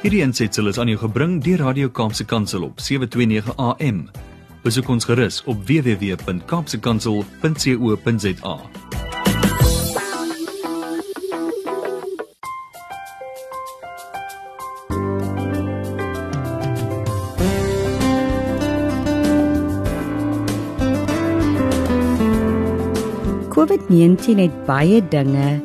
Hierdie aansetsel is aan jou gebring deur Radio Kaapse Kansel op 7:29 AM. Besoek ons gerus op www.kapsekansel.co.za. COVID-19 het baie dinge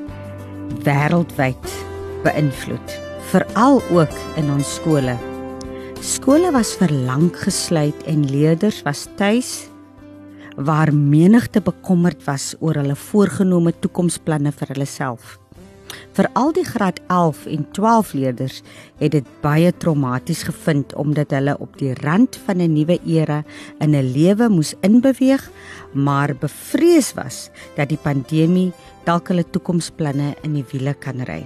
wêreldwyd beïnvloed, veral ook in ons skole. Skole was vir lank gesluit en leerders was tuis waar menigte bekommerd was oor hulle voorgenome toekomsplanne vir hulle self. Vir al die graad 11 en 12 leerders het dit baie traumaties gevind omdat hulle op die rand van 'n nuwe era in 'n lewe moes inbeweeg, maar bevrees was dat die pandemie dalk hulle toekomsplanne in die wiele kan ry.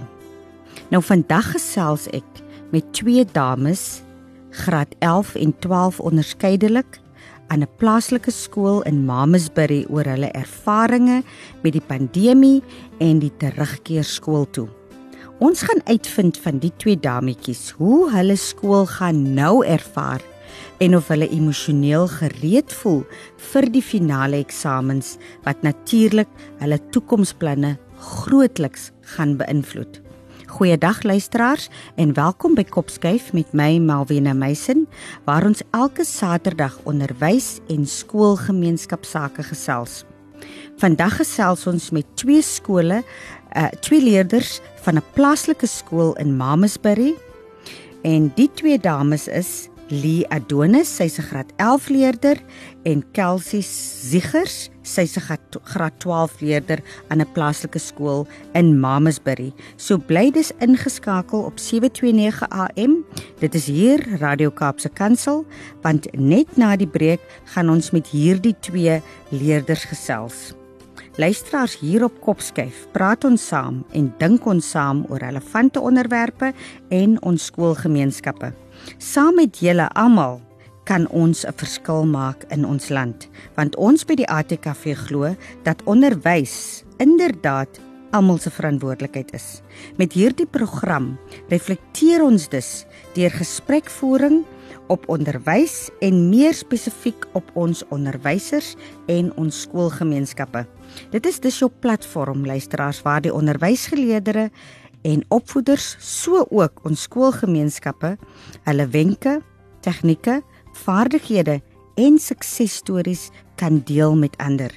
Nou vandag gesels ek met twee dames, graad 11 en 12 onderskeidelik aan 'n plaaslike skool in Mamasbury oor hulle ervarings met die pandemie en die terugkeer skool toe. Ons gaan uitvind van die twee dametjies hoe hulle skool gaan nou ervaar en of hulle emosioneel gereed voel vir die finale eksamens wat natuurlik hulle toekomsplanne grootliks gaan beïnvloed. Goeiedag luisteraars en welkom by Kopskuif met my Malvina Meisen waar ons elke Saterdag onderwys en skoolgemeenskapsake gesels. Vandag gesels ons met twee skole, uh twee leerders van 'n plaaslike skool in Mamasbury en die twee dames is Lee Adonis, sy's 'n graad 11 leerder en Kelsey Ziegers, sy's 'n graad 12 leerder aan 'n plaaslike skool in Mamasbury. So bly dis ingeskakel op 729 AM. Dit is hier Radio Kaapse Kansel, want net na die breek gaan ons met hierdie twee leerders gesels. Luisteraars hier op Kopskyf, praat ons saam en dink ons saam oor relevante onderwerpe en ons skoolgemeenskappe. Saam met julle almal kan ons 'n verskil maak in ons land, want ons by die ATKV glo dat onderwys inderdaad almal se verantwoordelikheid is. Met hierdie program reflekteer ons dus deur gesprekvoering op onderwys en meer spesifiek op ons onderwysers en ons skoolgemeenskappe. Dit is dus jou platform luisteraars waar die onderwysgeleerders en opvoeders so ook ons skoolgemeenskappe hulle wenke, tegnieke, vaardighede en suksesstories kan deel met ander.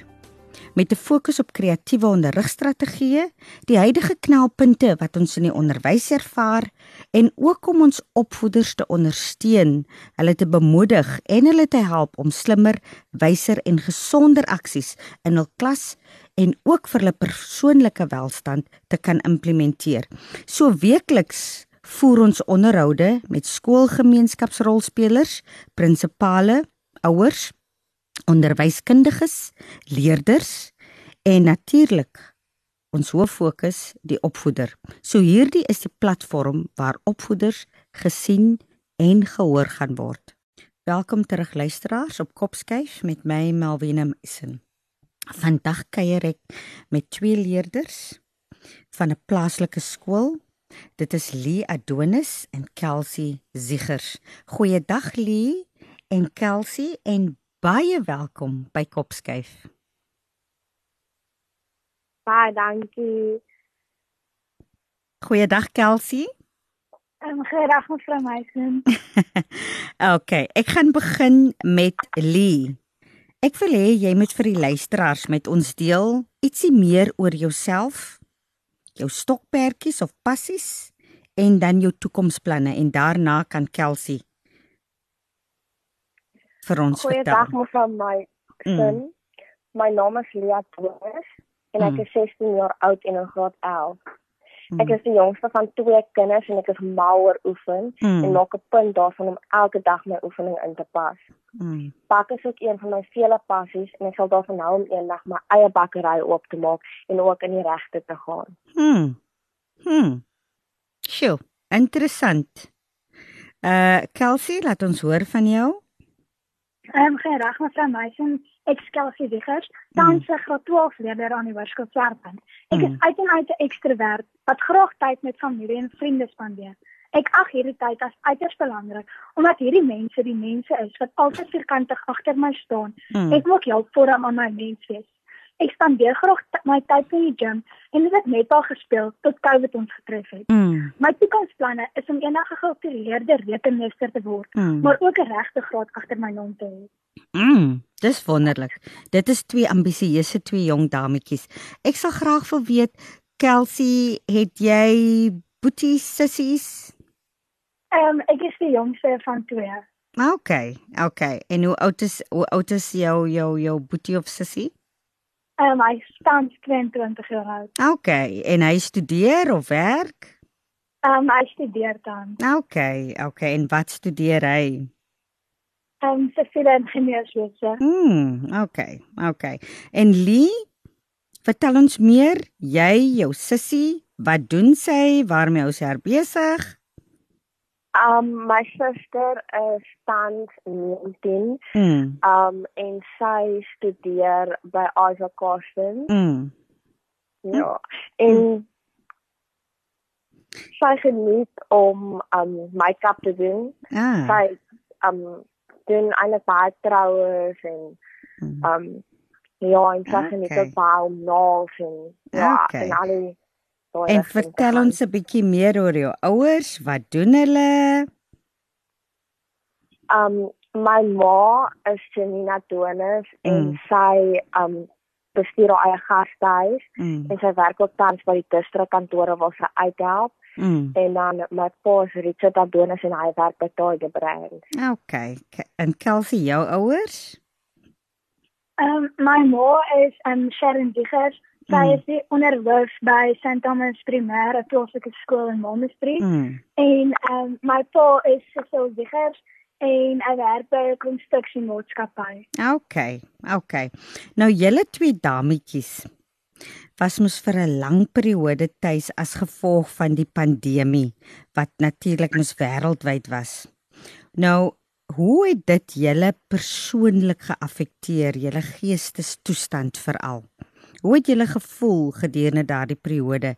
Met 'n fokus op kreatiewe onderrigstrategieë, die huidige knelpunte wat ons in die onderwys ervaar en ook om ons opvoeders te ondersteun, hulle te bemoedig en hulle te help om slimmer, wyser en gesonder aksies in hul klas en ook vir hulle persoonlike welstand te kan implementeer. So weekliks voer ons onderhoude met skoolgemeenskapsrolspelers, prinsipale, ouers, onderwyskundiges, leerders en natuurlik ons hoof fokus die opvoeder. So hierdie is die platform waar opvoeders gesien en gehoor gaan word. Welkom terug luisteraars op Kopskyf met my Melvina Meisen. Vandag kuier ek met twee leerders van 'n plaaslike skool. Dit is Lee Adonis en Kelsey Ziegers. Goeiedag Lee en Kelsey en baie welkom by Kopskyf. Baie dankie. Goeiedag Kelsey. Ehm um, goeiedag mevrou Meisen. okay, ek gaan begin met Lee. Ek wil hê jy moet vir die luisteraars met ons deel ietsie meer oor jouself, jou stokperdjies of passies en dan jou toekomsplanne en daarna kan Kelsey vir ons Goeiedag, vertel. Goeiedag mevrou my sin. Mm. My naam is Lia Thomas en ek mm. is 16 jaar oud en in graad 11. Mm. Ek is die jongste van twee kinders en ek is mal oor oefen mm. en maak 'n punt daarvan om elke dag my oefening in te pas. Mm. Bak is ook een van my vele passies en ek sal daarvan hou om eendag my eie bakkery oop te maak en ook in die regte te gaan. Hm. Hm. Sjoe, interessant. Uh Kelsey, laat ons hoor van jou. Ehm um, gereg mevrou Meisen, ek skelsie Wiegers, tans mm. graad 12 leerder aan die Hoërskool Swartpunt. Ek is uit en uit 'n ekstrovert wat graag tyd met familie en vriende spandeer. Ek ag hierdie tyd as uiters belangrik omdat hierdie mense die mense is wat altyd vierkantig agter my staan. Mm. Ek moet help vorm aan my mense. Ek spandeer graag my tyd in die gym en dit het net al gespeel tot COVID ons getref het. Mm. My toekomsplanne is om eendag 'n geaffilieerde rekenmeester te word, mm. maar ook 'n regte graad agter my naam te hê. Mm, dis wonderlik. Dit is twee ambisieuse twee jong dametjies. Ek sal graag wil weet, Kelsey, het jy boetie sissies? Ehm um, ek is die jongste van twee. Okay, okay. En hoe oud is hoe oud is jou jou jou boetie of sissie? Ehm um, hy staan 22 jaar oud. Okay, en hy studeer of werk? Ehm um, hy studeer dan. Okay, okay. En wat studeer hy? Ehm um, siviele ingenieurswese. Hmm, okay, okay. En Lee, vertel ons meer. Jy, jou sussie, wat doen sy? Waarmee is sy besig? Um my suster is tans 19. Mm. Um en sy studeer by Isaac Carson. Mm. Ja. En mm. sy geniet om um make-up te doen. Ah. Sy um doen eintlik baie troues en mm. um ja, en sy geniet okay. ook baie om nails en ja, okay. en al die En vertel ons 'n bietjie meer oor jou ouers. Wat doen hulle? Um my ma is Janina Donis mm. en sy um bestuur haar eie gastehuis mm. en sy werk ook tans by die distrikkantore waar sy uithelp. Mm. En dan my pa is Richard Donis en hy werk by Tiger Brand. Okay. En Kelsey, jou ouers? Um my ma is um Sharon Diggers Sy mm. is die onderwys by St Thomas Primêre Plaaslike Skool in Malmesbury. Mm. En ehm um, my pa is Cecil Diggers en hy werk by 'n konstruksiemaatskappy. Okay. Okay. Nou julle twee dametjies was mos vir 'n lang periode tuis as gevolg van die pandemie wat natuurlik mos wêreldwyd was. Nou Hoe het dit julle persoonlik geaffekteer, julle geestestoestand veral? Hoe het julle gevoel gedurende daardie periode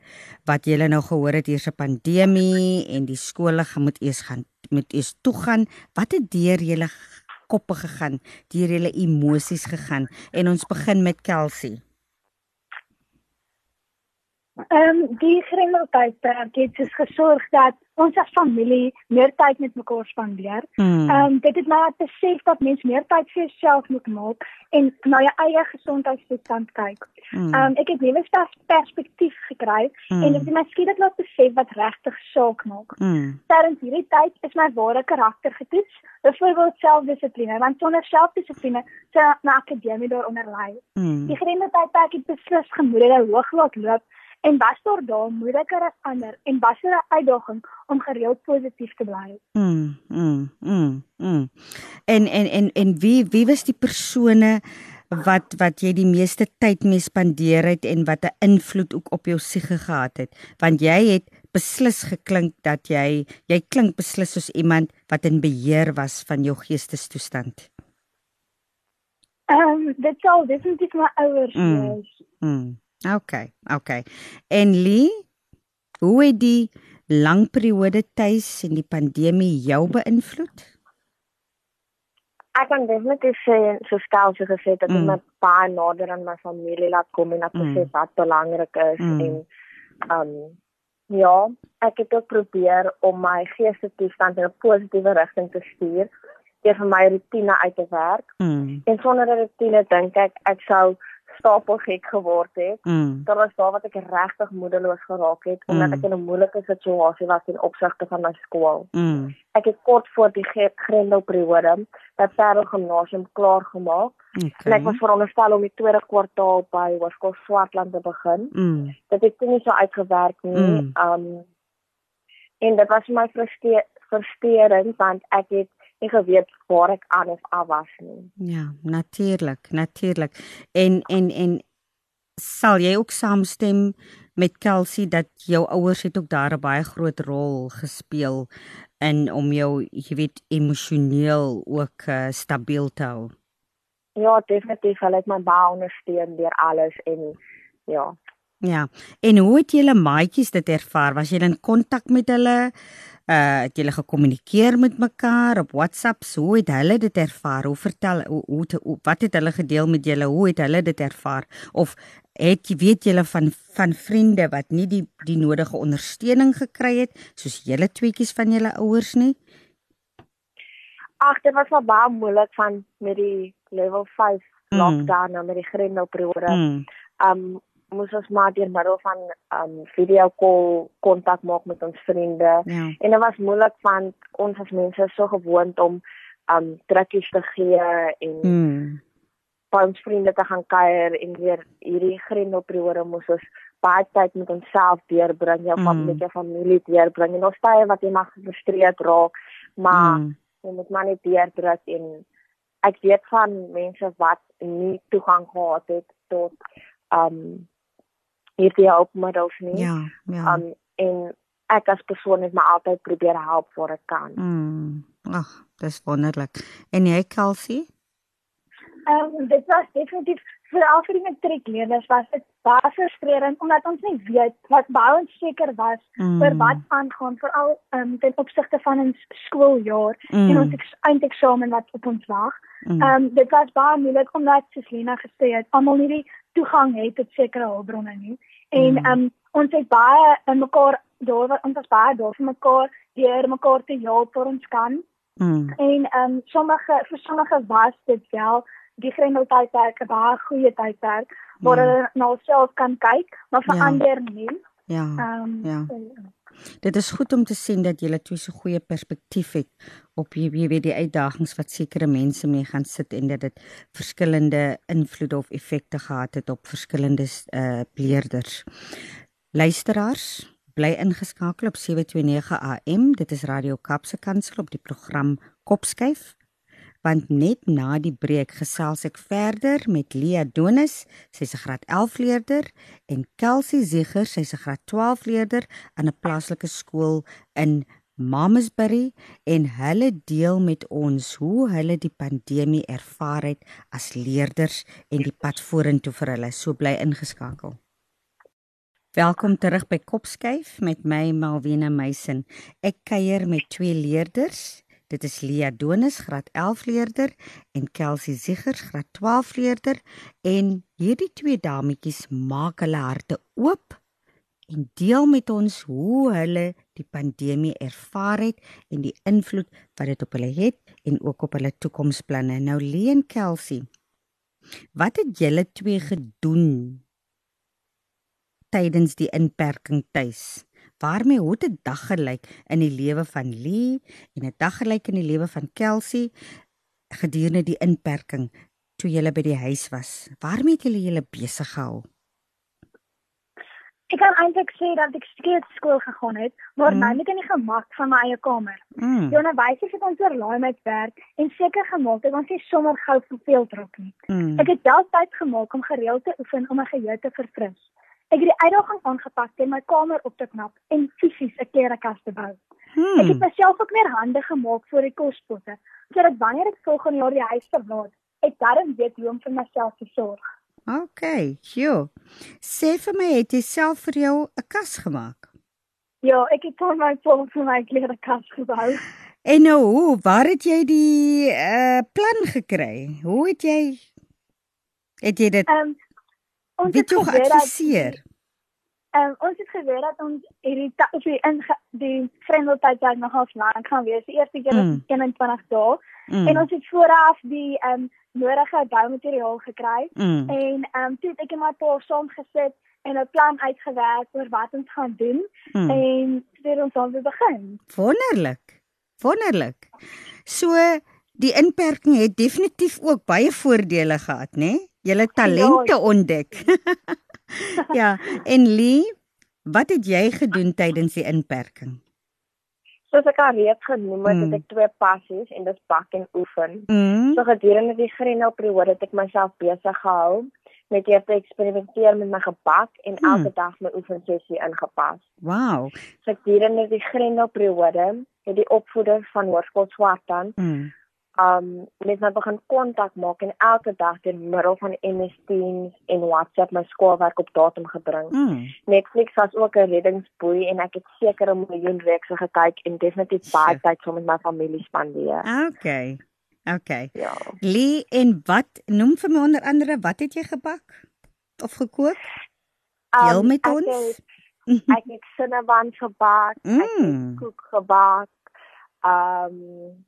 wat julle nou gehoor het hier's 'n pandemie en die skole moet eers gaan moet eers toe gaan? Wat het deur julle koppe gegaan? Deur julle emosies gegaan? En ons begin met Kelsey. Ehm um, die grendeltyd het dus gesorg dat ons as familie meer tyd met mekaar spandeer. Hmm. Ehm um, dit het my laat besef dat mens meer tyd vir jouself moet maak en na jou eie gesondheidstoestand kyk. Hmm. Ehm um, ek het nuwe perspektief gekry mm. en dit het my skielik laat besef wat regtig saak maak. Mm. Terwyl hierdie tyd is my ware karakter getoets, byvoorbeeld selfdissipline, want sonder selfdissipline sou my akademie daaronder lê. Mm. Die grendeltyd het beslis gemoedere hoog laat loop En was daar daar moeiliker as ander en was daar 'n uitdaging om gereeld positief te bly? Mm, mm, mm, mm. En en en en wie wie was die persone wat wat jy die meeste tyd mee spandeer het en wat 'n invloed ook op jou siege gehad het? Want jy het beslis geklink dat jy jy klink beslis soos iemand wat in beheer was van jou geestestoestand. Ehm um, dit sou definitief my ouers mm, wees. Mm. Okay, okay. En Lee, hoe het die lang periode tuis en die pandemie jou beïnvloed? Ek kan definitief sê so stel so gesê dat mm. my pa nader aan my familie laat kom en dat mm. sê wat belangrik is mm. en um ja, ek het ook probeer om my geestesstoestand in 'n positiewe rigting te stuur deur vir my rotine uit te werk. Mm. En sonder 'n rotine dink ek ek sou stapel gek geword het. Mm. Daar was daar wat ek regtig moedeloos geraak het omdat mm. ek in 'n moeilike situasie was in opsigte van my skool. Mm. Ek het kort voor die grendelperiode by Parel Gimnasium klaar gemaak. Okay. En ek was veronderstel om die tweede kwartaal by Hoërskool Swartland te begin. Mm. Dit het nie so uitgewerk nie. Mm. Um en dit was vir my frustrerend want ek het nie geweet waar ek aan of af was nie. Ja, natuurlik, natuurlik. En en en sal jy ook saamstem met Kelsey dat jou ouers het ook daar 'n baie groot rol gespeel in om jou, jy weet, emosioneel ook uh, stabiel te hou? Ja, definitief, hulle het my baie ondersteun deur alles en ja. Ja. En hoe het julle maatjies dit ervaar? Was julle in kontak met hulle? Uh het julle gekommunikeer met mekaar op WhatsApp? Hoe het hulle dit ervaar? Hoe vertel hoe, hoe, hoe wat het hulle gedeel met julle? Hoe het hulle dit ervaar? Of het jy weet julle van van vriende wat nie die die nodige ondersteuning gekry het soos julle tweetjies van julle ouers nie? Ag, dit was wel baie moeilik van met die level 5 mm. lockdown mm. en met die grendelperiode. Mm. Um moes ons maar deur middel van um video call kontak maak met ons vriende. Ja. En dit was moeilik want ons as mense is so gewoond om um trekkies te gee en mm ons vriende te gaan kuier en weer hierdie grendelperiode moes ons baie tyd met onsself deurbring, jou mm. met jou familie deurbring. En ons tye wat jy mag gefrustreerd raak, maar mm. jy moet maar net deurdruk en ek weet van mense wat nie toegang gehad het tot um hierdie hulpmiddels nie. Ja, ja. Um en ek as persoon het my altyd probeer help waar ek kan. Mm. Ag, dis wonderlik. En jy Kelsey? Ehm um, dit was definitief vir al vir die matriekleerders was dit baie frustrerend omdat ons nie weet wat baie onseker was mm. vir wat aangaan veral um, ten opsigte van 'n skooljaar mm. en ons eindeksamen wat op ons wag. Mm. Ehm mm. um, dit was baie moeilik omdat Selena gesê het almal nie die toegang het tot sekere hulpbronne nie. En ehm mm. um, ons het baie in mekaar daar wat ons was baie daar vir mekaar deur mekaar te help vir ons kan. Mm. En ehm um, sommige vir sommige was dit wel die grendeltydperk 'n baie goeie tydperk waar ja. hulle ja. na self kan kyk, maar vir ja. ander nie. Ja. Um, ja. Dit is goed om te sien dat jy twee so goeie perspektief het op jy weet die uitdagings wat sekere mense mee gaan sit en dat dit verskillende invloede of effekte gehad het op verskillende uh leerders. Luisteraars, bly ingeskakel op 729 AM. Dit is Radio Kapse Kansel op die program Kopskyf want net na die breek gesels ek verder met Lia Donis, sy's 'n graad 11 leerder en Kelsey Zieger, sy's 'n graad 12 leerder aan 'n plaaslike skool in Mamasbury en hulle deel met ons hoe hulle die pandemie ervaar het as leerders en die pad vorentoe vir hulle. So bly ingeskakel. Welkom terug by Kopskyf met my Malwena Meisen. Ek kuier met twee leerders Dit is Lia Donis graad 11 leerder en Kelsey Ziegers graad 12 leerder en hierdie twee dametjies maak hulle harte oop en deel met ons hoe hulle die pandemie ervaar het en die invloed wat dit op hulle het en ook op hulle toekomsplanne. Nou Lia en Kelsey, wat het julle twee gedoen tydens die inperking tuis? Waarmee hoe 'n dag gelyk in die lewe van Lee en 'n dag gelyk in die lewe van Kelsey gedurende die inperking toe jy by die huis was. Waarmee het julle julle besig gehou? Ek kan eintlik sê dat ek steeds skool gegaan het, maar mm. nou net in die gemak van my eie kamer. Mm. Die onderwysers het ons oorlaai met werk en seker gemaak dat ons nie sommer gou verveel trok nie. Mm. Ek het wel tyd gemaak om gereeld te oefen om my geheue te verfris. Ek het die uitdaging aangepak om my kamer op te knap en fisies 'n klerekas te bou. Hmm. Ek het myself ook meer hande gemaak vir die kospotte, sodat wanneer ek volgende jaar die huis verlaat, ek darm weet hoe om vir myself te sorg. OK, jo. Sê vir my, het jy self vir jou 'n kas gemaak? Ja, ek het van my vol vir my klerekas gebou. En nou, hoe, waar het jy die uh, plan gekry? Hoe het jy het jy dit um, Ons het geadviseer. Ehm um, ons het geweet dat ons hierdie of die in die vriendeltyd dan nog half lank gaan wees. Die eerste keer mm. 21 dae. Mm. En ons het vooraf die ehm um, nodige boumateriaal gekry mm. en ehm um, toe het ek net paar saam gesit en 'n plan uitgewerk oor wat ons gaan doen mm. en dit ons dan begin. Wonderlik. Wonderlik. So die inperking het definitief ook baie voordele gehad, né? Nee? julle talente ja. ontdek. ja, en Lee, wat het jy gedoen tydens die inperking? Soos ek al reeds genoem het, mm. het ek twee passies en dis bak en oefen. Mm. So gedurende die grendelperiode het ek myself besig gehou met eers te eksperimenteer met my gebak en mm. elke dag my oefensessie ingepas. Wow. So gedurende die grendelperiode het die opvoeder van Hoërskool Swartland mm um net my begin kontak maak en elke dag deur middel van MS Teams en WhatsApp my skoolwerk op datum gebring. Mm. Netflix was ook 'n reddingsboei en ek het seker 'n miljoen reekse gekyk en definitief baie tyd saam met my familie spandeer. Okay. Okay. Ja. Lee en wat noem vir my onder andere wat het jy gebak of gekook? Deel um, met ons. Het, ek het cinnamon gebak, mm. ek het koek gebak. Um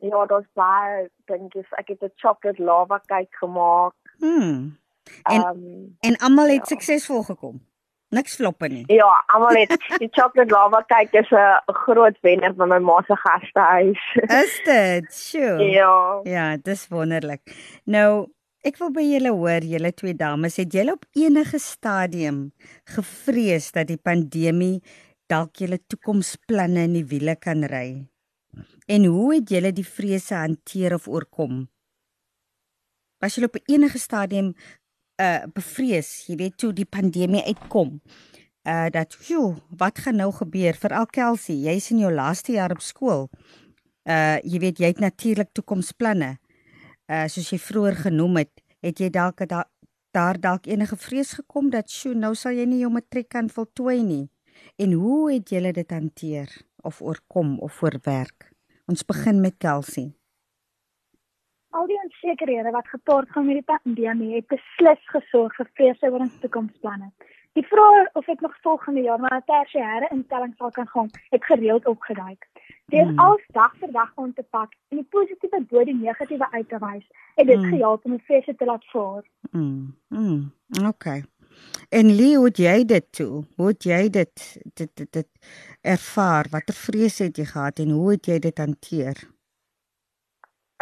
Ja, daar's baie dingetjies. Ek het 'n chocolate lava cake gemaak. Hmm. En um, en almal het ja. suksesvol gekom. Niks floppe nie. Ja, almal het die chocolate lava cake is 'n groot wenner by my ma se gastehuis. Is dit? Sjoe. Ja. Ja, dis wonderlik. Nou, ek wil by julle hoor, julle twee dames, het julle op enige stadium gevrees dat die pandemie dalk julle toekomsplanne in die wiele kan ry? En hoe het julle die vrese hanteer of oorkom? Was julle op enige stadium uh bevrees, jy weet toe die pandemie uitkom? Uh dat, "Jo, wat gaan nou gebeur vir al Kelsey? Jy's in jou laaste jaar op skool." Uh jy weet jy het natuurlik toekomsplanne. Uh soos jy vroeër genoem het, het jy dalk da daar dalk enige vrees gekom dat, "Sjoe, nou sal jy nie jou matriek kan voltooi nie." En hoe het julle dit hanteer of oorkom of voorwerk? Ons begin met Kelsey. Al die onsekerhede wat gepaard gaan met die pandemie het beslis gesorg vir vrese oor ons toekomsplanne. Die vraag of ek nog volgende jaar na 'n tersiêre instelling sal kan gaan, het gereeld opgeduik. Deur mm. als dag vir dag om te pak en die positiewe bo die negatiewe uit te wys, het dit mm. gehelp om die vrese te laat vaar. Mm. Mm. Okay. En Lee, hoe jy dit toe? Hoe jy dit dit dit, dit ervaar? Watter vrese het jy gehad en hoe het jy dit hanteer?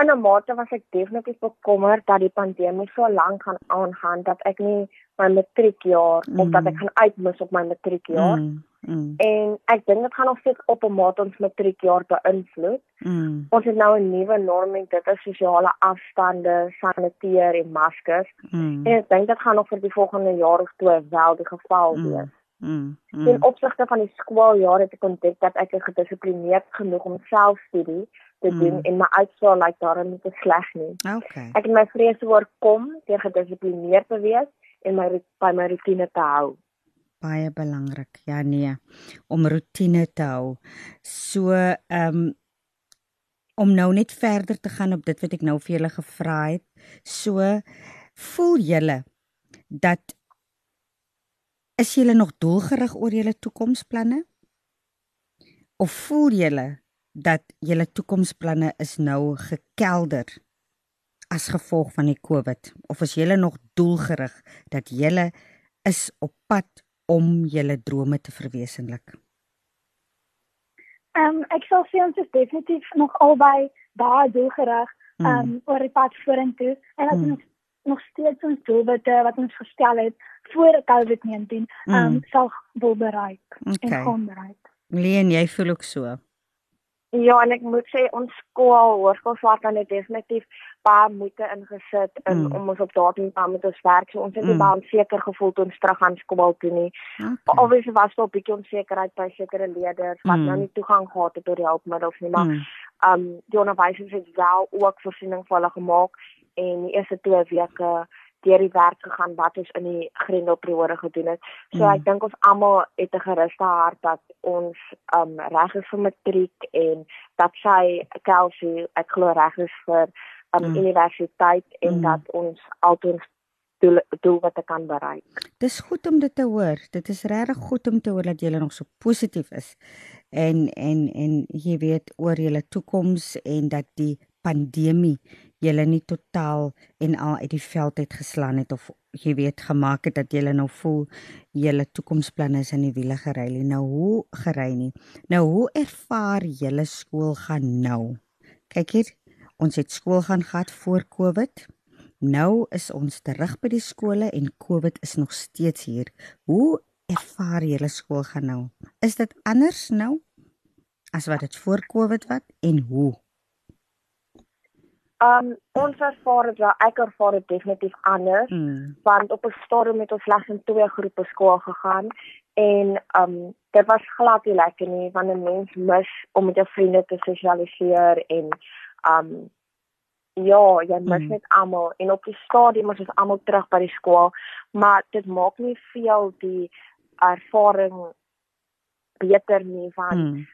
In 'n mate was ek definitief bekommerd dat die pandemie so lank gaan aangaan dat ek nie my matriekjaar mm. of dat ek gaan uitmis op my matriekjaar. Mm. Mm. En ek dink dit gaan nog steeds op 'n mate ons matriekjaar beïnvloed. Mm. Ons het nou 'n nuwe norm en dit is sosiale afstande, saniteer en maskers. Mm. En ek dink dit gaan nog vir die volgende jaar of twee wel die geval mm. wees. Mm. Mm. In opsigte van die skooljaar het ek ontdek dat ek gedissiplineerd genoeg om selfstudie te mm. doen en my uitslae lyk daarin nie te sleg nie. Okay. Ek het my vrese oorkom deur gedissiplineerd te wees en my by my rotine te hou baie belangrik. Ja nee, om rotine te hou. So ehm um, om nou net verder te gaan op dit wat ek nou vir julle gevra het. So voel julle dat is julle nog doelgerig oor julle toekomsplanne? Of voel julle dat julle toekomsplanne is nou gekelder as gevolg van die COVID of is julle nog doelgerig dat julle is op pad om julle drome te verwesenlik? Ehm um, ek sal sê ons is definitief nog albei baie doelgerig ehm um, mm. oor die pad vorentoe en dat mm. ons nog steeds ons doelwitte wat ons gestel het voor COVID-19 ehm um, mm. sal wil bereik okay. en gaan bereik. Leen, jy voel ook so. Ja, en ek moet sê ons skool, hoërskoolswart het definitief baie moeite ingesit in mm. om ons op daardie pad met ons werk. So ons het mm. baie onseker gevoel toe ons terug aan skool toe nie. Okay. Obviously was daar 'n bietjie onsekerheid by sekere leerders wat mm. nou nie toegang gehad het tot die hulpmiddels nie, maar mm. um die onderwysers het wel ook voorsiening vir hulle gemaak en die eerste twee weke deur die werk gegaan wat ons in die grendelperiode gedoen het. So mm. ek dink ons almal het 'n geruste hart dat ons um reg is vir matriek en dat sy Kelsey ek glo reg is vir um mm. universiteit en mm. dat ons altyd doel doel wat ek kan bereik. Dis goed om dit te hoor. Dit is regtig goed om te hoor dat jy nog so positief is. En en en jy weet oor julle toekoms en dat die pandemie julle nie totaal en al uit die veld uit geslaan het of jy weet gemaak het dat julle nou voel julle toekomsplanne is in die wiele gery nie. Nou hoe gery nie. Nou hoe ervaar julle skool gaan nou? Kyk hier, ons het skool gaan gehad voor Covid. Nou is ons terug by die skole en Covid is nog steeds hier. Hoe ervaar julle skool gaan nou? Is dit anders nou as wat dit voor Covid was en hoe? Um ons ervaar dit, ek ervaar dit definitief anders mm. want op 'n stadium het ons slegs in twee groepe skool gegaan en um dit was glad nie lekker nie want 'n mens mis om met jou vriende te sosialiseer en um ja, jy mis mm. net almal en op die stadium is ons almal terug by die skool, maar dit maak nie veel die ervaring beter nie van mm.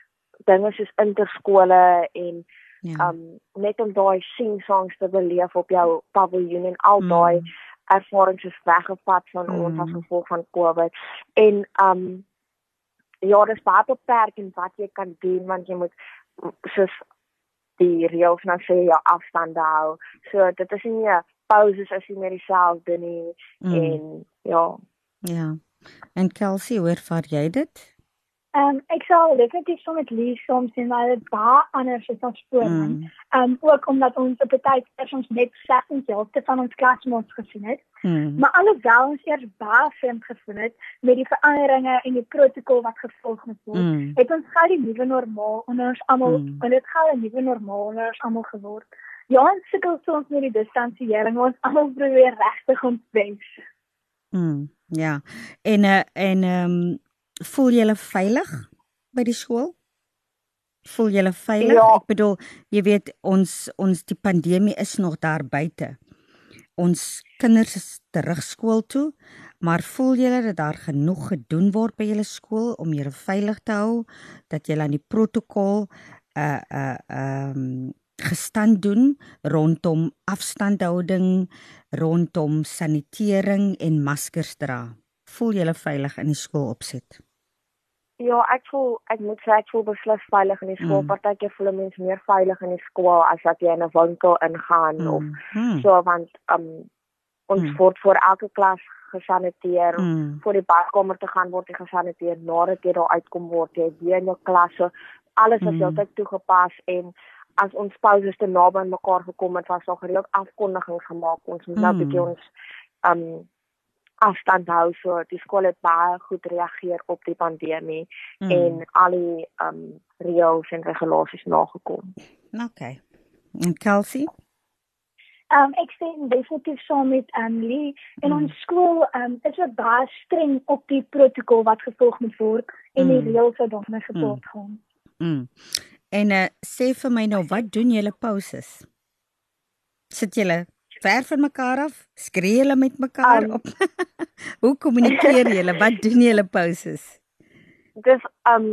dinge soos interskole en ja. um net om daai sing songs te beleef op jou paviljoen en al mm. daai ervarings is weggevat van mm. ons as gevolg van Covid en um ja, dis baie beperk in wat jy kan doen want jy moet soos die reëls nou sê jou afstand hou. So dit is nie pauses as jy meer dieselfde nie mm. en ja. Ja. En Kelsey, hoe ervaar jy dit? Ehm um, ek sal definitief so met Lee soms in my baie anders is as voor. Ehm mm. um, ook omdat ons op die tyd eers ons net sessens helfte van ons klasmaats gesien het. Mm. Maar alhoewel ons eers baie vreemd gevoel het met die veranderinge en die protokol wat gevolg moet word, mm. het ons gou die nuwe normaal onder ons almal mm. en dit gou 'n nuwe normaal onder ons almal geword. Ja, ons sukkel soms met die distansiering, ons almal probeer regtig ons bes. Mm. Ja. En uh, en ehm um, voel jy veilig by die skool? Voel jy veilig? Ja. Ek bedoel, jy weet ons ons die pandemie is nog daar buite. Ons kinders is terug skool toe, maar voel jy dat daar genoeg gedoen word by julle skool om julle veilig te hou, dat julle aan die protokol uh uh ehm um, gestand doen rondom afstandhouding, rondom sanitering en maskers dra? Voel jy veilig in die skool opset? Ja, ek voel ek moet sê ek voel beslis veilig in die skool. Mm. Partykeer voel mense meer veilig in die skool as wat jy in 'n winkel ingaan mm. of mm. so want um ons mm. word vir elke klas gesaniteer mm. voor die badkamer te gaan word jy gesaniteer nadat jy daar uitkom word jy weer in jou klas so alles is mm. heeltyd toegepas en as ons pauses te naby aan mekaar gekom het was daar gereeld afkondigings gemaak ons moet nou mm. bietjie ons um afstand hou so die skool het baie goed reageer op die pandemie mm. en al die um reëls en regulasies nagekom. OK. En Kelsey? Um ek sien definitief saam met Emily um, in mm. ons skool um is dit baie streng op die protokol wat gevolg moet word en mm. die reëls wat daarmee gepaard mm. gaan. Mm. En uh, sê vir my nou wat doen julle pauses? Sit julle ver van mekaar af? Skree julle met mekaar um, op? Hoe kommunikeer julle? Wat doen julle pauses? Dis um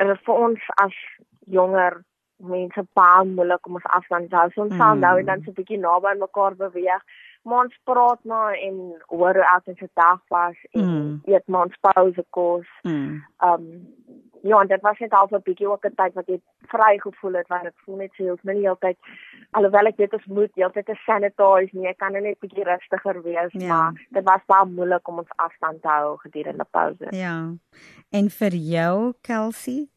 vir ons as jonger mense baie moeilik om ons afstand te hou. Ons sal mm. nou en dan so 'n bietjie naby aan mekaar beweeg. Maar ons praat maar en hoor hoe elkeen se dag was en mm. eet maar ons pause kos. Mm. Um ja, en dit was net al 'n bietjie ook 'n tyd wat jy vry gevoel het want dit voel net so heeltemal nie heeltyd alhoewel ek weet ons moet heeltyd te sanitize nie, ek kan net 'n bietjie rustiger wees, ja. maar dit was baie moeilik om ons afstand te hou gedurende pouse. Ja. En vir jou, Kelsey?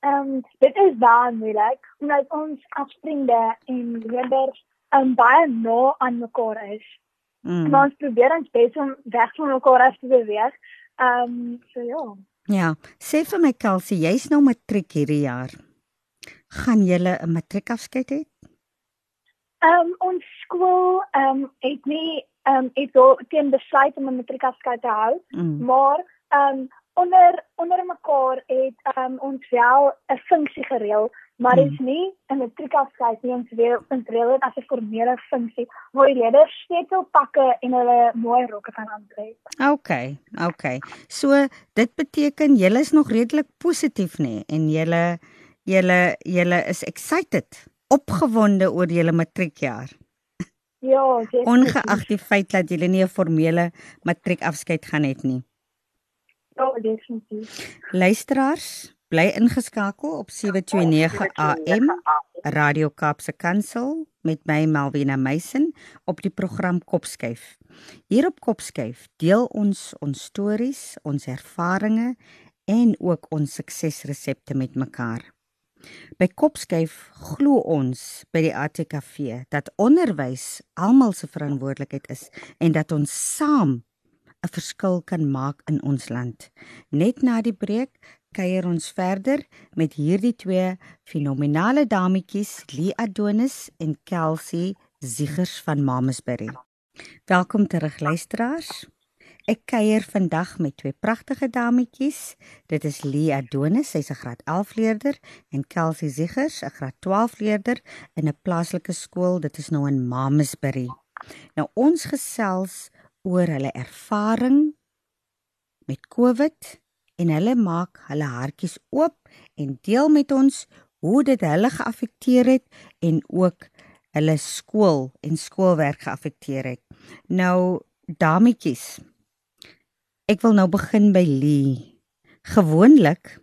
Ehm um, dit is baie moeilik omdat ons afspringde en leerders um, baie nou aan mekaar is. Mm. Maar ons probeer ons bes om weg van mekaar te beweeg. Ehm um, so ja. Ja, sê vir my Kelsey, jy's nou matriek hierdie jaar. Gaan jy 'n matriekafskeid hê? Ehm um, ons skool ehm um, het nie ehm um, het al teen besluit om 'n matriekafskeid te hou, mm. maar ehm um, onder onder mekaar het ehm um, ons wel 'n funksie gereël maar dit is hmm. nie 'n matriekafskeid nie ons weer ons reël dit as 'n formele funksie waar die leerders sleutelpakke en hulle mooi rokke kan aantrek. OK, OK. So dit beteken julle is nog redelik positief nê en julle julle julle is excited, opgewonde oor julle matriekjaar. Ja, ongeag die feit dat julle nie 'n formele matriekafskeid gaan hê nie. Ja, definitief. Luisteraars, Bly ingeskakel op 729 AM Radio Kaapse Kansel met my Malvina Meisen op die program Kopskyf. Hier op Kopskyf deel ons ons stories, ons ervarings en ook ons suksesresepte met mekaar. By Kopskyf glo ons by die ATKV dat onderwys almal se verantwoordelikheid is en dat ons saam 'n verskil kan maak in ons land. Net na die breek kuier ons verder met hierdie twee fenominale dametjies, Lee Adonis en Kelsey Ziegers van Mamasbury. Welkom terug luisteraars. Ek kuier vandag met twee pragtige dametjies. Dit is Lee Adonis, sy's 'n graad 11 leerder en Kelsey Ziegers, 'n graad 12 leerder in 'n plaaslike skool. Dit is nou in Mamasbury. Nou ons gesels oor hulle ervaring met COVID en hulle maak hulle hartjies oop en deel met ons hoe dit hulle geaffekteer het en ook hulle skool en skoolwerk geaffekteer het. Nou dametjies Ek wil nou begin by Lee. Gewoonlik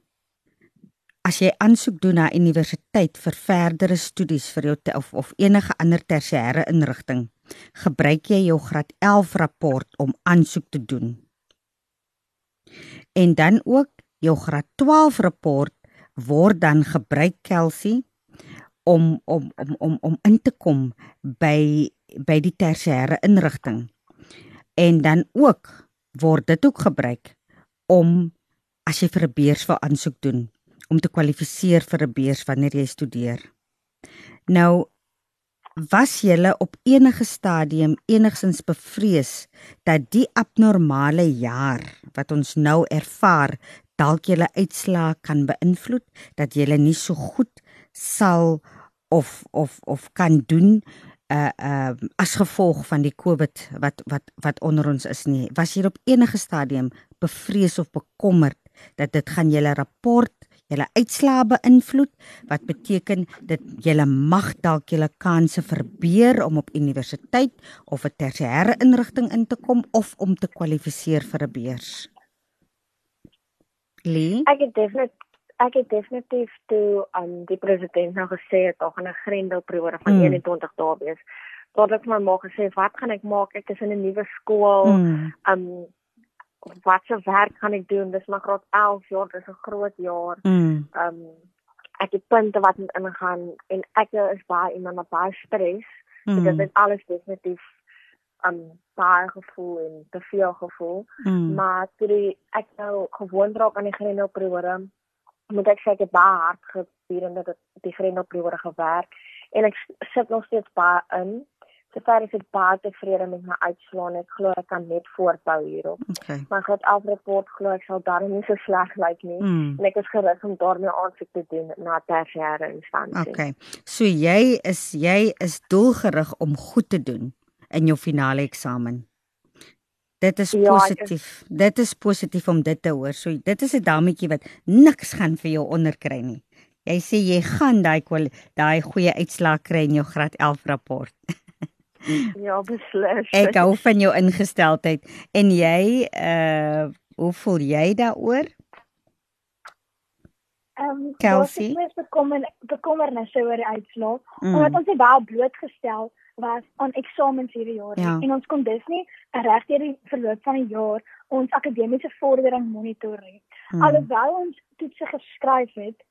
as jy aansoek doen na universiteit vir verdere studies vir jou of of enige ander tersiêre inrigting, gebruik jy jou graad 11 rapport om aansoek te doen. En dan ook jou graad 12 rapport word dan gebruik Kelsey om om om om om in te kom by by die tersiêre inrigting. En dan ook word dit ook gebruik om as jy vir 'n beurs wil aansoek doen om te kwalifiseer vir 'n beurs wanneer jy studeer. Nou was jy op enige stadium enigsins bevrees dat die abnormale jaar wat ons nou ervaar dalk julle uitslaa kan beïnvloed dat jy nie so goed sal of of of kan doen uh uh as gevolg van die COVID wat wat wat onder ons is nie. Was jy op enige stadium bevrees of bekommerd dat dit gaan julle rapport, julle uitslae beïnvloed wat beteken dit julle mag dalk julle kansse verbeur om op universiteit of 'n tersiêre inrigting in te kom of om te kwalifiseer vir 'n beurs? Lee? Ek het definitief ek het definitief toe aan um, die president nou gesê het daar gaan 'n grendelperiode van mm. 21 dae wees. Tot ek my ma gesê wat gaan ek maak? Ek is in 'n nuwe skool. Mm. Um wat se werk gaan ek doen? Dis maar graad 11 jaar, dis 'n groot jaar. Mm. Um ek het punte wat moet ingaan en ek is baie iemand wat baie stres. Mm. Dit is alles definitief um baie gevoel en te veel gevoel. Mm. Maar toe ek nou gewoon raak aan die grendelperiode moet ek sê ek het baie hard gedurende die grendelperiode gewerk en ek sit nog steeds baie in. Sover is ek baie tevrede met my uitslae. Ek glo ek kan net voortbou hierop. Okay. Maar God af rapport glo ek sal daar nie so sleg lyk nie. Mm. En ek is gerus om daarmee aansoek te doen na tersiêre instansie. Okay. So jy is jy is doelgerig om goed te doen in jou finale eksamen. Dit is ja, positief. Is... Dit is positief om dit te hoor. So dit is 'n dametjie wat niks gaan vir jou onderkry nie. Jy sê jy gaan daai daai goeie uitslag kry in jou graad 11 rapport. ja, beslis. Ek hou van jou ingesteldheid en jy uh hoe voel jy daaroor? Ehm um, Kelsey, ek is bekommer bekommernisse oor die uitslag. Mm. Omdat ons dit baie blootgestel was aan eksamens hierdie jaar ja. en ons kon dus nie reg deur die verloop van die jaar ons akademiese vordering monitor nie. Hmm. Alhoewel ons toetse geskryf het,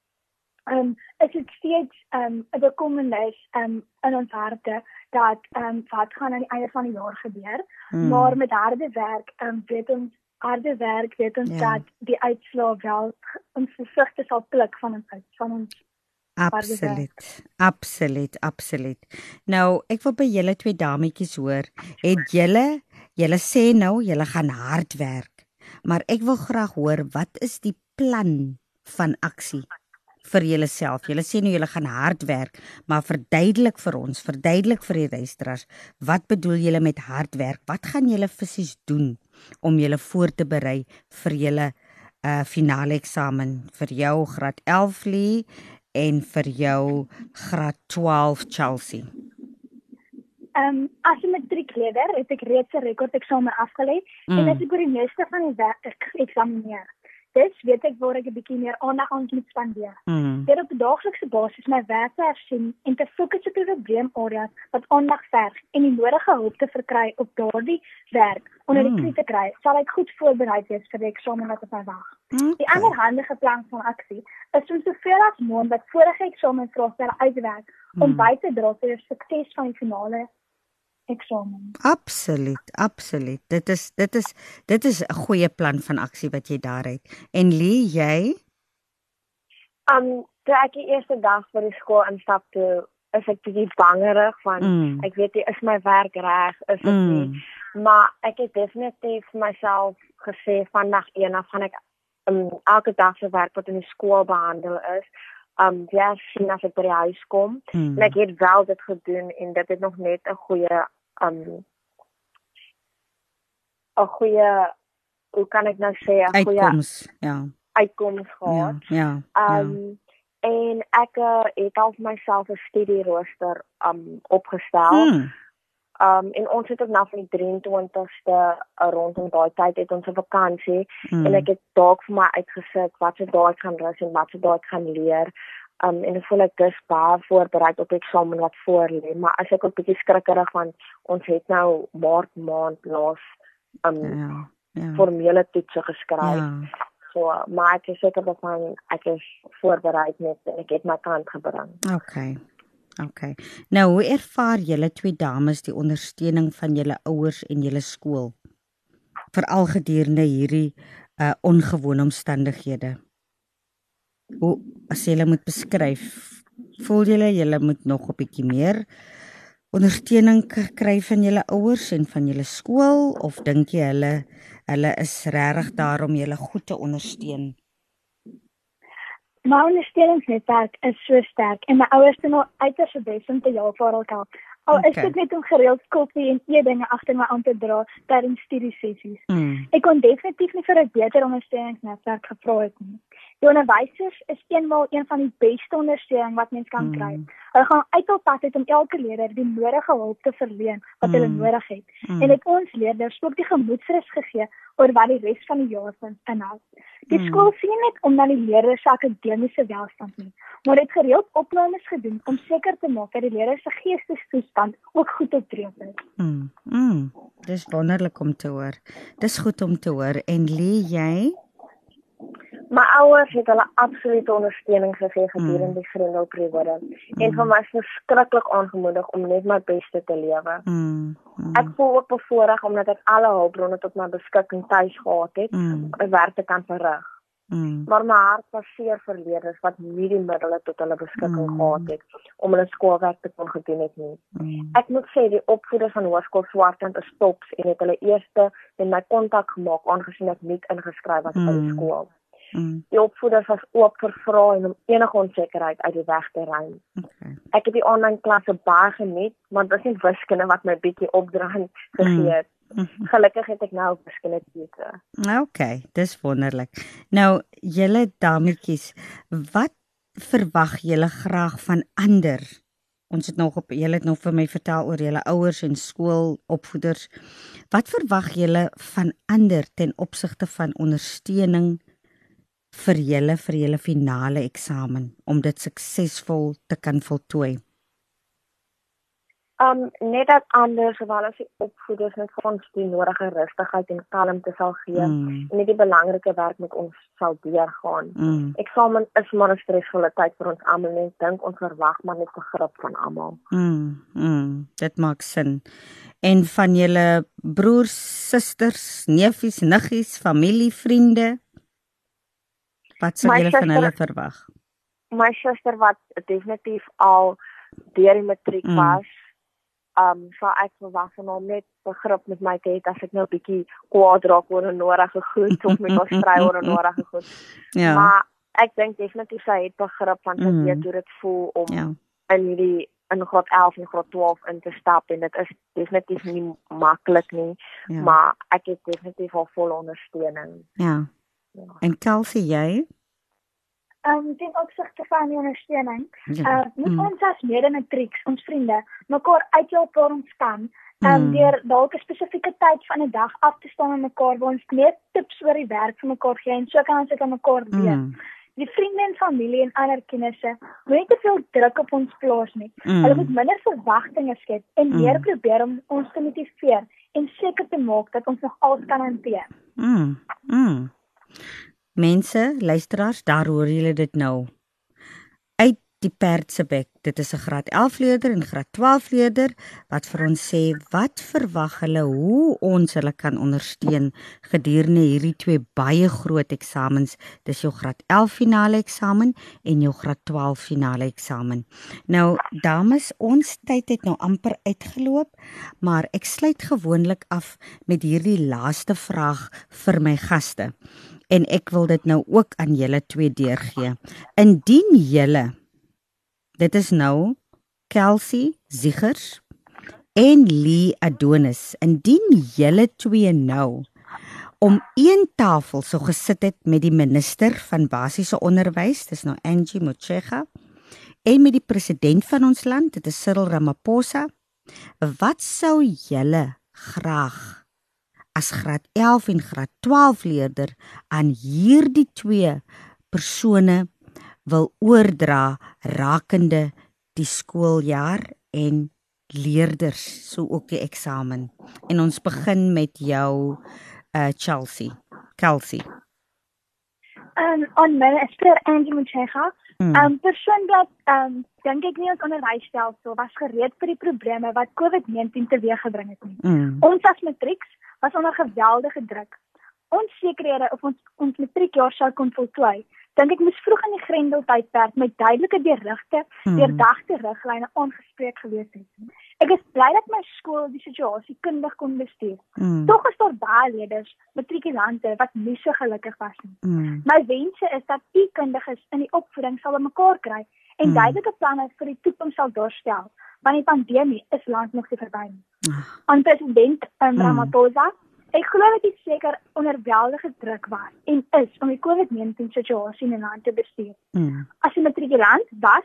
um, is dit steeds ehm um, 'n bekommernis ehm um, in ons harte dat um, wat gaan aan die einde van die jaar gebeur. Hmm. Maar met harde werk um, weet ons harde werk weet ons ja. dat die uitslae wel ons versigtig sal pluk van ons van ons Absoluut. Absoluut, absoluut. Nou, ek wil by julle twee dametjies hoor. Het julle julle sê nou julle gaan hard werk. Maar ek wil graag hoor wat is die plan van aksie vir julleself? Julle sê nou julle gaan hard werk, maar verduidelik vir ons, verduidelik vir die luisteraars, wat bedoel julle met hard werk? Wat gaan julle fisies doen om julle voor te berei vir julle uh finale eksamen vir jou graad 11 lee en vir jou graad 12 Chelsea? Ehm um, as 'n matriekleerder het ek reeds 'n rekord eksamen afgelê mm. en ek het oor die meeste van die werk eksamineer. Dis weet ek waar ek 'n bietjie meer aandag aan moet spandeer. Mm. Dit op 'n daaglikse basis my werk te hersien en te fokus op die probleemareas wat aandag verg en die nodige hulp te verkry op daardie werk onder die mm. te kry, sal ek goed voorberei wees vir die eksamen wat op my wag. Okay. Die ander handige plan van aksie is om soveel as moontlik vorige eksamenvraestelle uit te werk mm. om by te dra tot die sukses van die finale eksamen. Absoluut, absoluut. Dit is dit is dit is 'n goeie plan van aksie wat jy daar het. En Lee, jy? Um, toe ek die eerste dag vir die skool instap toe, is ek bietjie bangerig van mm. ek weet nie is my werk reg, is dit mm. nie. Maar ek het definitief myself gesê vandag een af gaan ek um, elke dag se werk wat in die skool behandel is, um ja, sien as ek by die huis kom. Hmm. En ek het wel dit gedoen en dit het nog net 'n goeie um 'n goeie hoe kan ek nou sê 'n goeie uitkoms, ja. Uitkoms gehad. Ja. ja um ja. en ek uh, het al vir myself 'n studie rooster um opgestel. Hmm. Um en ons het ook nou van die 23ste uh, rondom daai tyd het ons 'n vakansie hmm. en ek het dalk vir my uitgesit wat se daai gaan rus en wat se daai gaan leer. Um en ek voel ek dis baie voorberei op eksamen wat voor lê, maar as ek ook bietjie skrikkerig van ons het nou maart maand laas um ja, ja. formele toetse geskryf. Ja. So maar ek is seker dat van ek is voorberei net en ek het my kant gebring. Okay. Okay. Nou, hoe ervaar julle twee dames die ondersteuning van julle ouers en julle skool? Veral gedurende hierdie uh ongewone omstandighede. Hoe as jy moet beskryf, voel julle julle moet nog 'n bietjie meer ondersteuning kry van julle ouers en van julle skool of dink jy hulle hulle is regtig daar om julle goed te ondersteun? My ondersteuningsnetwerk is so sterk en my ouers doen al uiters bes om te help vir almal. Al okay. is dit net om gereeld koffie en eetdinge agter my aan te dra tydens studiesessies. Mm. Ek kon definitief nie vir 'n beter ondersteuningsnetwerk gevra het nie. Die onderwysers is eenmal een van die beste ondersteuning wat mens kan mm. kry. Hulle gaan uit hul pad uit om elke leerder die nodige hulp te verleen wat mm. hulle nodig het. Mm. En dit ons leerders ook die gemoedsrus gegee oor wat die res van die jaar van inhou. Die mm. skool sien net om na die leerders se akademiese welstand nie, maar dit gereeld opnames gedoen om seker te maak dat die leerders se geestesstoestand ook goed op dreef is. Mm. Mm. Dis wonderlik om te hoor. Dis goed om te hoor en lê jy My ouers het hulle absolute ondersteuning gegee gedurende mm. die grendelperiode mm. en vir my verskriklik aangemoedig om net my beste te lewe. Mm. Mm. Ek voel ook bevoorreg omdat ek alle hulpbronne tot my beskikking tuis gehad het mm. om werk te kan verrig. Mm. Maar my hart was seer vir leerders wat nie die middele tot hulle beskikking mm. gehad het om hulle skoolwerk te kon gedoen het nie. Mm. Ek moet sê die opvoeders van Hoërskool Swartland is tops en het hulle eerste met my kontak gemaak aangesien ek nie ingeskryf was mm. by die mm. skool. Mm. Die opvoeders was oop vir vrae en om enige onsekerheid uit die weg te ruim. Okay. Ek het die aanlyn klasse baie geniet, maar dit was net wiskunde wat my bietjie opdraand gegee het. Mm. Gelukkig het ek nou wiskunde teë. Okay, dis wonderlik. Nou, julle dametjies, wat verwag julle graag van ander? Ons het nog op julle het nog vir my vertel oor julle ouers en skoolopvoeders. Wat verwag julle van ander ten opsigte van ondersteuning? Vir julle vir julle finale eksamen om dit suksesvol te kan voltooi? Um net dat anders wel as die opvoeders net vir ons die nodige rustigheid en kalmte sal gee mm. en net die belangrike werk met ons sal deurgaan. Mm. Eksamen is maar 'n stresvolle tyd vir ons almal en ek dink ons verwag maar net begrip van almal. Mm. Mm. Dit maak sin. En van julle broers, susters, neefies, niggies, familie, vriende, Wat sou jy van hulle verwag? My suster wat definitief al deur die matriek mm. was, um sou ek verwag van hom net begrip met my te hê as ek nou 'n bietjie kwaad raak oor 'n nodige goed of met ons stry oor 'n nodige goed. Ja. Maar ek dink definitief sy het begrip van sy mm. weet hoe dit voel om ja. in hierdie in graad 11 en graad 12 in te stap en dit is definitief nie maklik nie, ja. maar ek het definitief al vol ondersteuning. Ja. Ja. En Kelsey, jy? Ehm um, ten opsigte van die ondersteuning, ja. uh moet mm. ons as mede-matrieks, ons vriende, mekaar uithelp waar ons kan. Ehm um, mm. deur dalk 'n spesifieke tyd van 'n dag af te staan met mekaar waar ons net tips oor die werk vir mekaar gee en so kan ons dit aan mekaar leer. Mm. Die vriende en familie en ander kennisse moet te veel druk op ons plaas nie. Mm. Hulle moet minder verwagtinge skep en mm. meer probeer om ons te motiveer en seker te maak dat ons nog alles kan hanteer. Mm. Mm. Mense, luisteraars, daar hoor julle dit nou. Uit die Perdsebek. Dit is 'n graad 11 leerder en graad 12 leerder wat vir ons sê wat verwag hulle hoe ons hulle kan ondersteun gedurende hierdie twee baie groot eksamens. Dis jou graad 11 finale eksamen en jou graad 12 finale eksamen. Nou dames, ons tyd het nou amper uitgeloop, maar ek sluit gewoonlik af met hierdie laaste vraag vir my gaste. En ek wil dit nou ook aan julle twee deurgee. Indien julle Dit is nou Kelsey Ziegers en Lee Adonis. Indien julle twee nou om een tafel sou gesit het met die minister van basiese onderwys, dis nou Angie Motshega, en met die president van ons land, dit is Cyril Ramaphosa, wat sou julle graag as graad 11 en graad 12 leerder aan hierdie twee persone wil oordra rakende die skooljaar en leerders so ook die eksamen. En ons begin met jou uh Chelsea. Kelsey. Um on minister Angie Mutshega. Hmm. Um persoonlik um dink ek nie ons onderwysstelsel was gereed vir die probleme wat COVID-19 teweeggebring het nie. Mm. Ons as matrieks was onder geweldige druk. Onsekerhede of ons ons matriekjaar sou kon voltooi dink ek moes vroeg in die Grendeltydperk met duidelike berigte, hmm. deurdagte riglyne aangespreek gewees het. Ek is bly dat my skool die situasie kundig kon bestuur. Hmm. Tog is daar baie leerders, matrikulante wat nie so gelukkig was nie. Hmm. My wense is dat u kundiges in die opvoeding sal bymekaar kry en hmm. duidelike planne vir die toekoms sal doorstel, want die pandemie is lank nog nie verby nie. Hmm. Aan president um, Ramaphosa hmm Ek glo dat dit seker onderweldige druk was en is om die COVID-19 situasie in 'n land te bestuur. Mm. As 'n matrikulant was,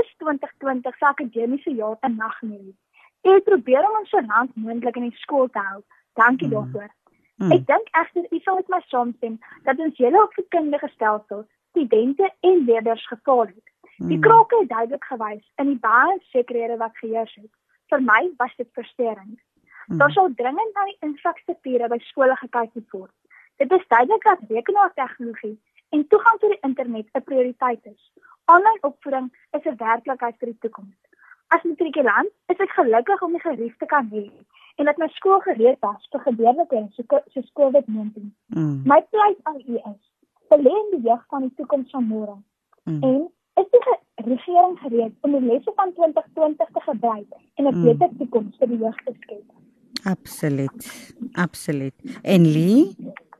is 2020 se akademiese jaar 'n nagmerrie. Ek probeer om ons so lank moontlik in die skool te hou. Dankie mm. daarvoor. Mm. Ek dink egter u sal met my saamstem dat ons hele opvoedkundige stelsel studente en leerders gefaal het. Die mm. krake het duidelik gewys in die baie sekerhede wat geheers het. Vir my was dit versterend. Mm. Daar sou dringend na die infrastrukture by skole gekyk moet word. Dit is duidelik dat rekenaartegnologie en toegang tot die internet 'n prioriteit is. Aanlyn opvoeding is 'n werklikheid vir die toekoms. As matrikulant is ek gelukkig om die gerief te kan hê en dat my skool gereed was vir gebeurtenisse soos COVID-19. Mm. My pleit aan u is: belê die jeug van die toekoms van môre. Mm. En is die regering gereed om die lesse van 2020 te gebruik en 'n mm. beter toekoms vir die jeug te skep? Absoluut. Absoluut. En Lee,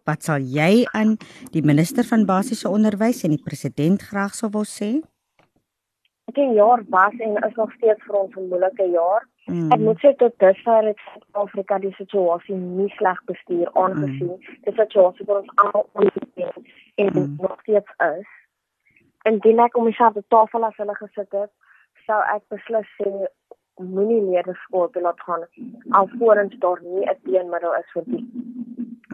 wat sal jy aan die minister van basiese onderwys en die president graag sou wou sê? Ek dink jaar was en is nog steeds vir ons 'n moeilike jaar. Mm. Ek moet sê tot dusver het Suid-Afrika die situasie nie sleg bestuur aangesien mm. die situasie vir ons almal onbekend en mm. nog steeds is. En dit net om myself op tafel as hulle gesit het, sou ek beslis sê moenie leerders skool toe laat gaan alvorens daar nie 'n teenmiddel is vir die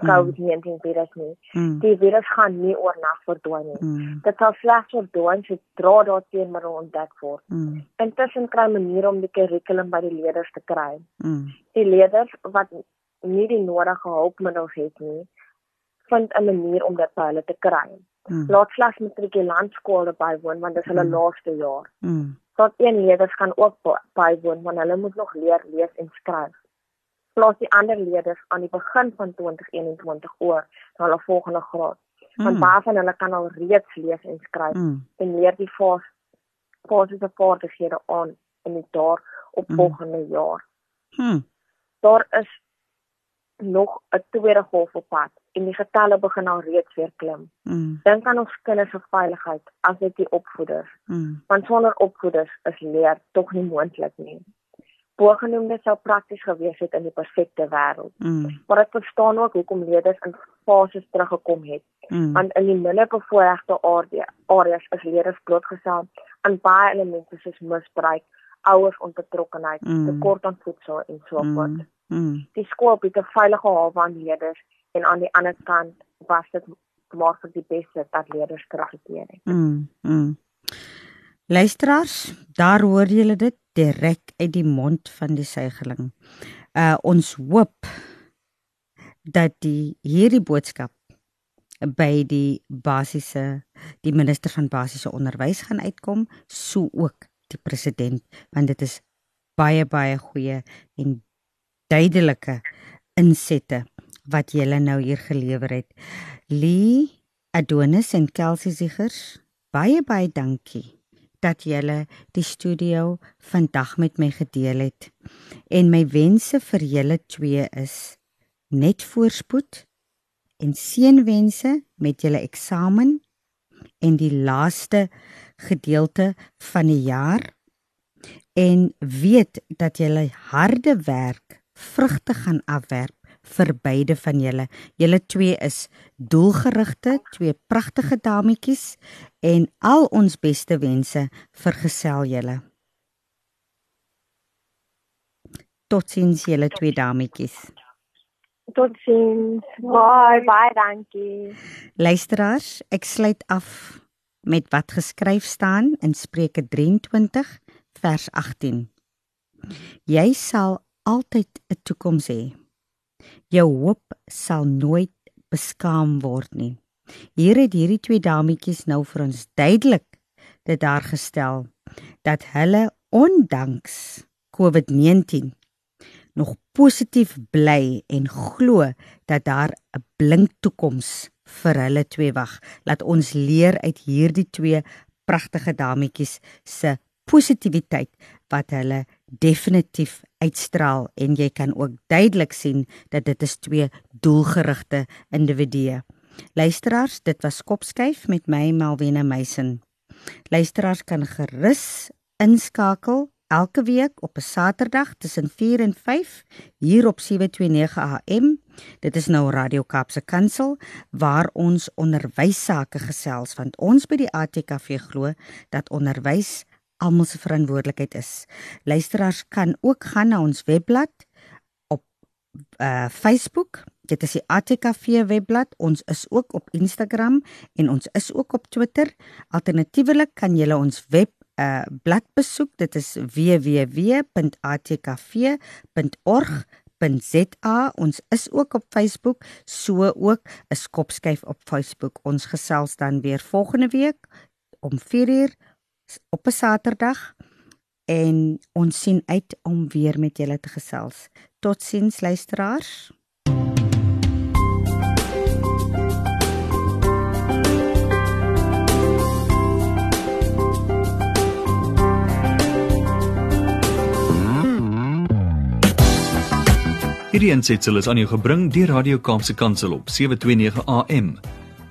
COVID-19 virus nie. Mm. Die virus gaan nie oornag verdwyn nie. Mm. Dit sal slegs verdwyn sodra daar teenmiddel ontdek word. Mm. Intussen kry maniere om die kurrikulum by die leerders te kry. Mm. Die leerders wat nie die nodige hulpmiddels het nie, vind 'n manier om dit by hulle te kry. Mm. Laat slegs matrikulantskole bywoon want dit is hulle mm. laaste jaar. Mm tot een leerders kan ook bywoon want hulle moet nog leer lees en skryf. Plaas die ander leerders aan die begin van 2021 oor na hulle volgende graad. Want hmm. baie van hulle kan al reeds lees en skryf hmm. en leer die fase fase se vaardighede aan in die daar op hmm. volgende jaar. Hmm. Daar is nog 'n tweede golf op pad en die getalle begin al reeds weer klim. Mm. Dink aan ons kinders se veiligheid as dit die opvoeders. Mm. Want sonder opvoeders is leer tog nie moontlik nie. Bogenoemde sou prakties gewees het in die perfekte wêreld. Mm. Maar ek verstaan ook hoekom leerders in fases teruggekom het. Mm. Want in die minder bevoorregte areas is leerders blootgestel aan baie elemente soos misbruik, ouers onbetrokkenheid, mm. tekort aan voedsel en so voort. Mm. Mm. Die skool bied 'n veilige hawe aan leerders en aan die ander kant was dit maar vir die beste dat leerders teruggekeer het. Mm. mm. Luisteraars, daar hoor julle dit direk uit die mond van die suigeling. Uh ons hoop dat die hierdie boodskap by die basiese die minister van basiese onderwys gaan uitkom, so ook die president, want dit is baie baie goeie en duidelike insette wat julle nou hier gelewer het. Lee Adonis en Kelsey Ziegers, baie baie dankie dat julle die studio vandag met my gedeel het. En my wense vir julle twee is net voorspoed en seënwense met julle eksamen en die laaste gedeelte van die jaar en weet dat julle harde werk vrugte gaan afwerp vir beide van julle. Julle twee is doelgerigte, twee pragtige dametjies en al ons beste wense vir gesel julle. Totsiens julle twee dametjies. Totsiens. Bye, bye, dankie. Luisteraars, ek sluit af met wat geskryf staan in Spreuke 23 vers 18. Jy sal altyd 'n toekoms hê. Jou hoop sal nooit beskaam word nie. Hier het hierdie twee dametjies nou vir ons duidelik dit daar gestel dat hulle ondanks COVID-19 nog positief bly en glo dat daar 'n blink toekoms vir hulle twee wag. Laat ons leer uit hierdie twee pragtige dametjies se positiwiteit wat hulle definitief uitstraal en jy kan ook duidelik sien dat dit is twee doelgerigte individue. Luisteraars, dit was Kopskyf met my Malwena Meisen. Luisteraars kan gerus inskakel elke week op 'n Saterdag tussen 4 en 5 hier op 729 AM. Dit is nou Radio Kaapse Kansel waar ons onderwys sake gesels want ons by die ATKV glo dat onderwys almal se verantwoordelikheid is. Luisteraars kan ook gaan na ons webblad op uh Facebook. Dit is die ATKV webblad. Ons is ook op Instagram en ons is ook op Twitter. Alternatiefelik kan jy ons web uh blad besoek. Dit is www.atkv.org.za. Ons is ook op Facebook, so ook 'n skopskyf op Facebook. Ons gesels dan weer volgende week om 4:00 op 'n Saterdag en ons sien uit om weer met julle te gesels. Totsiens luisteraars. Hierdie ensitsel is aan jou gebring deur Radio Kaapse Kansel op 729 AM.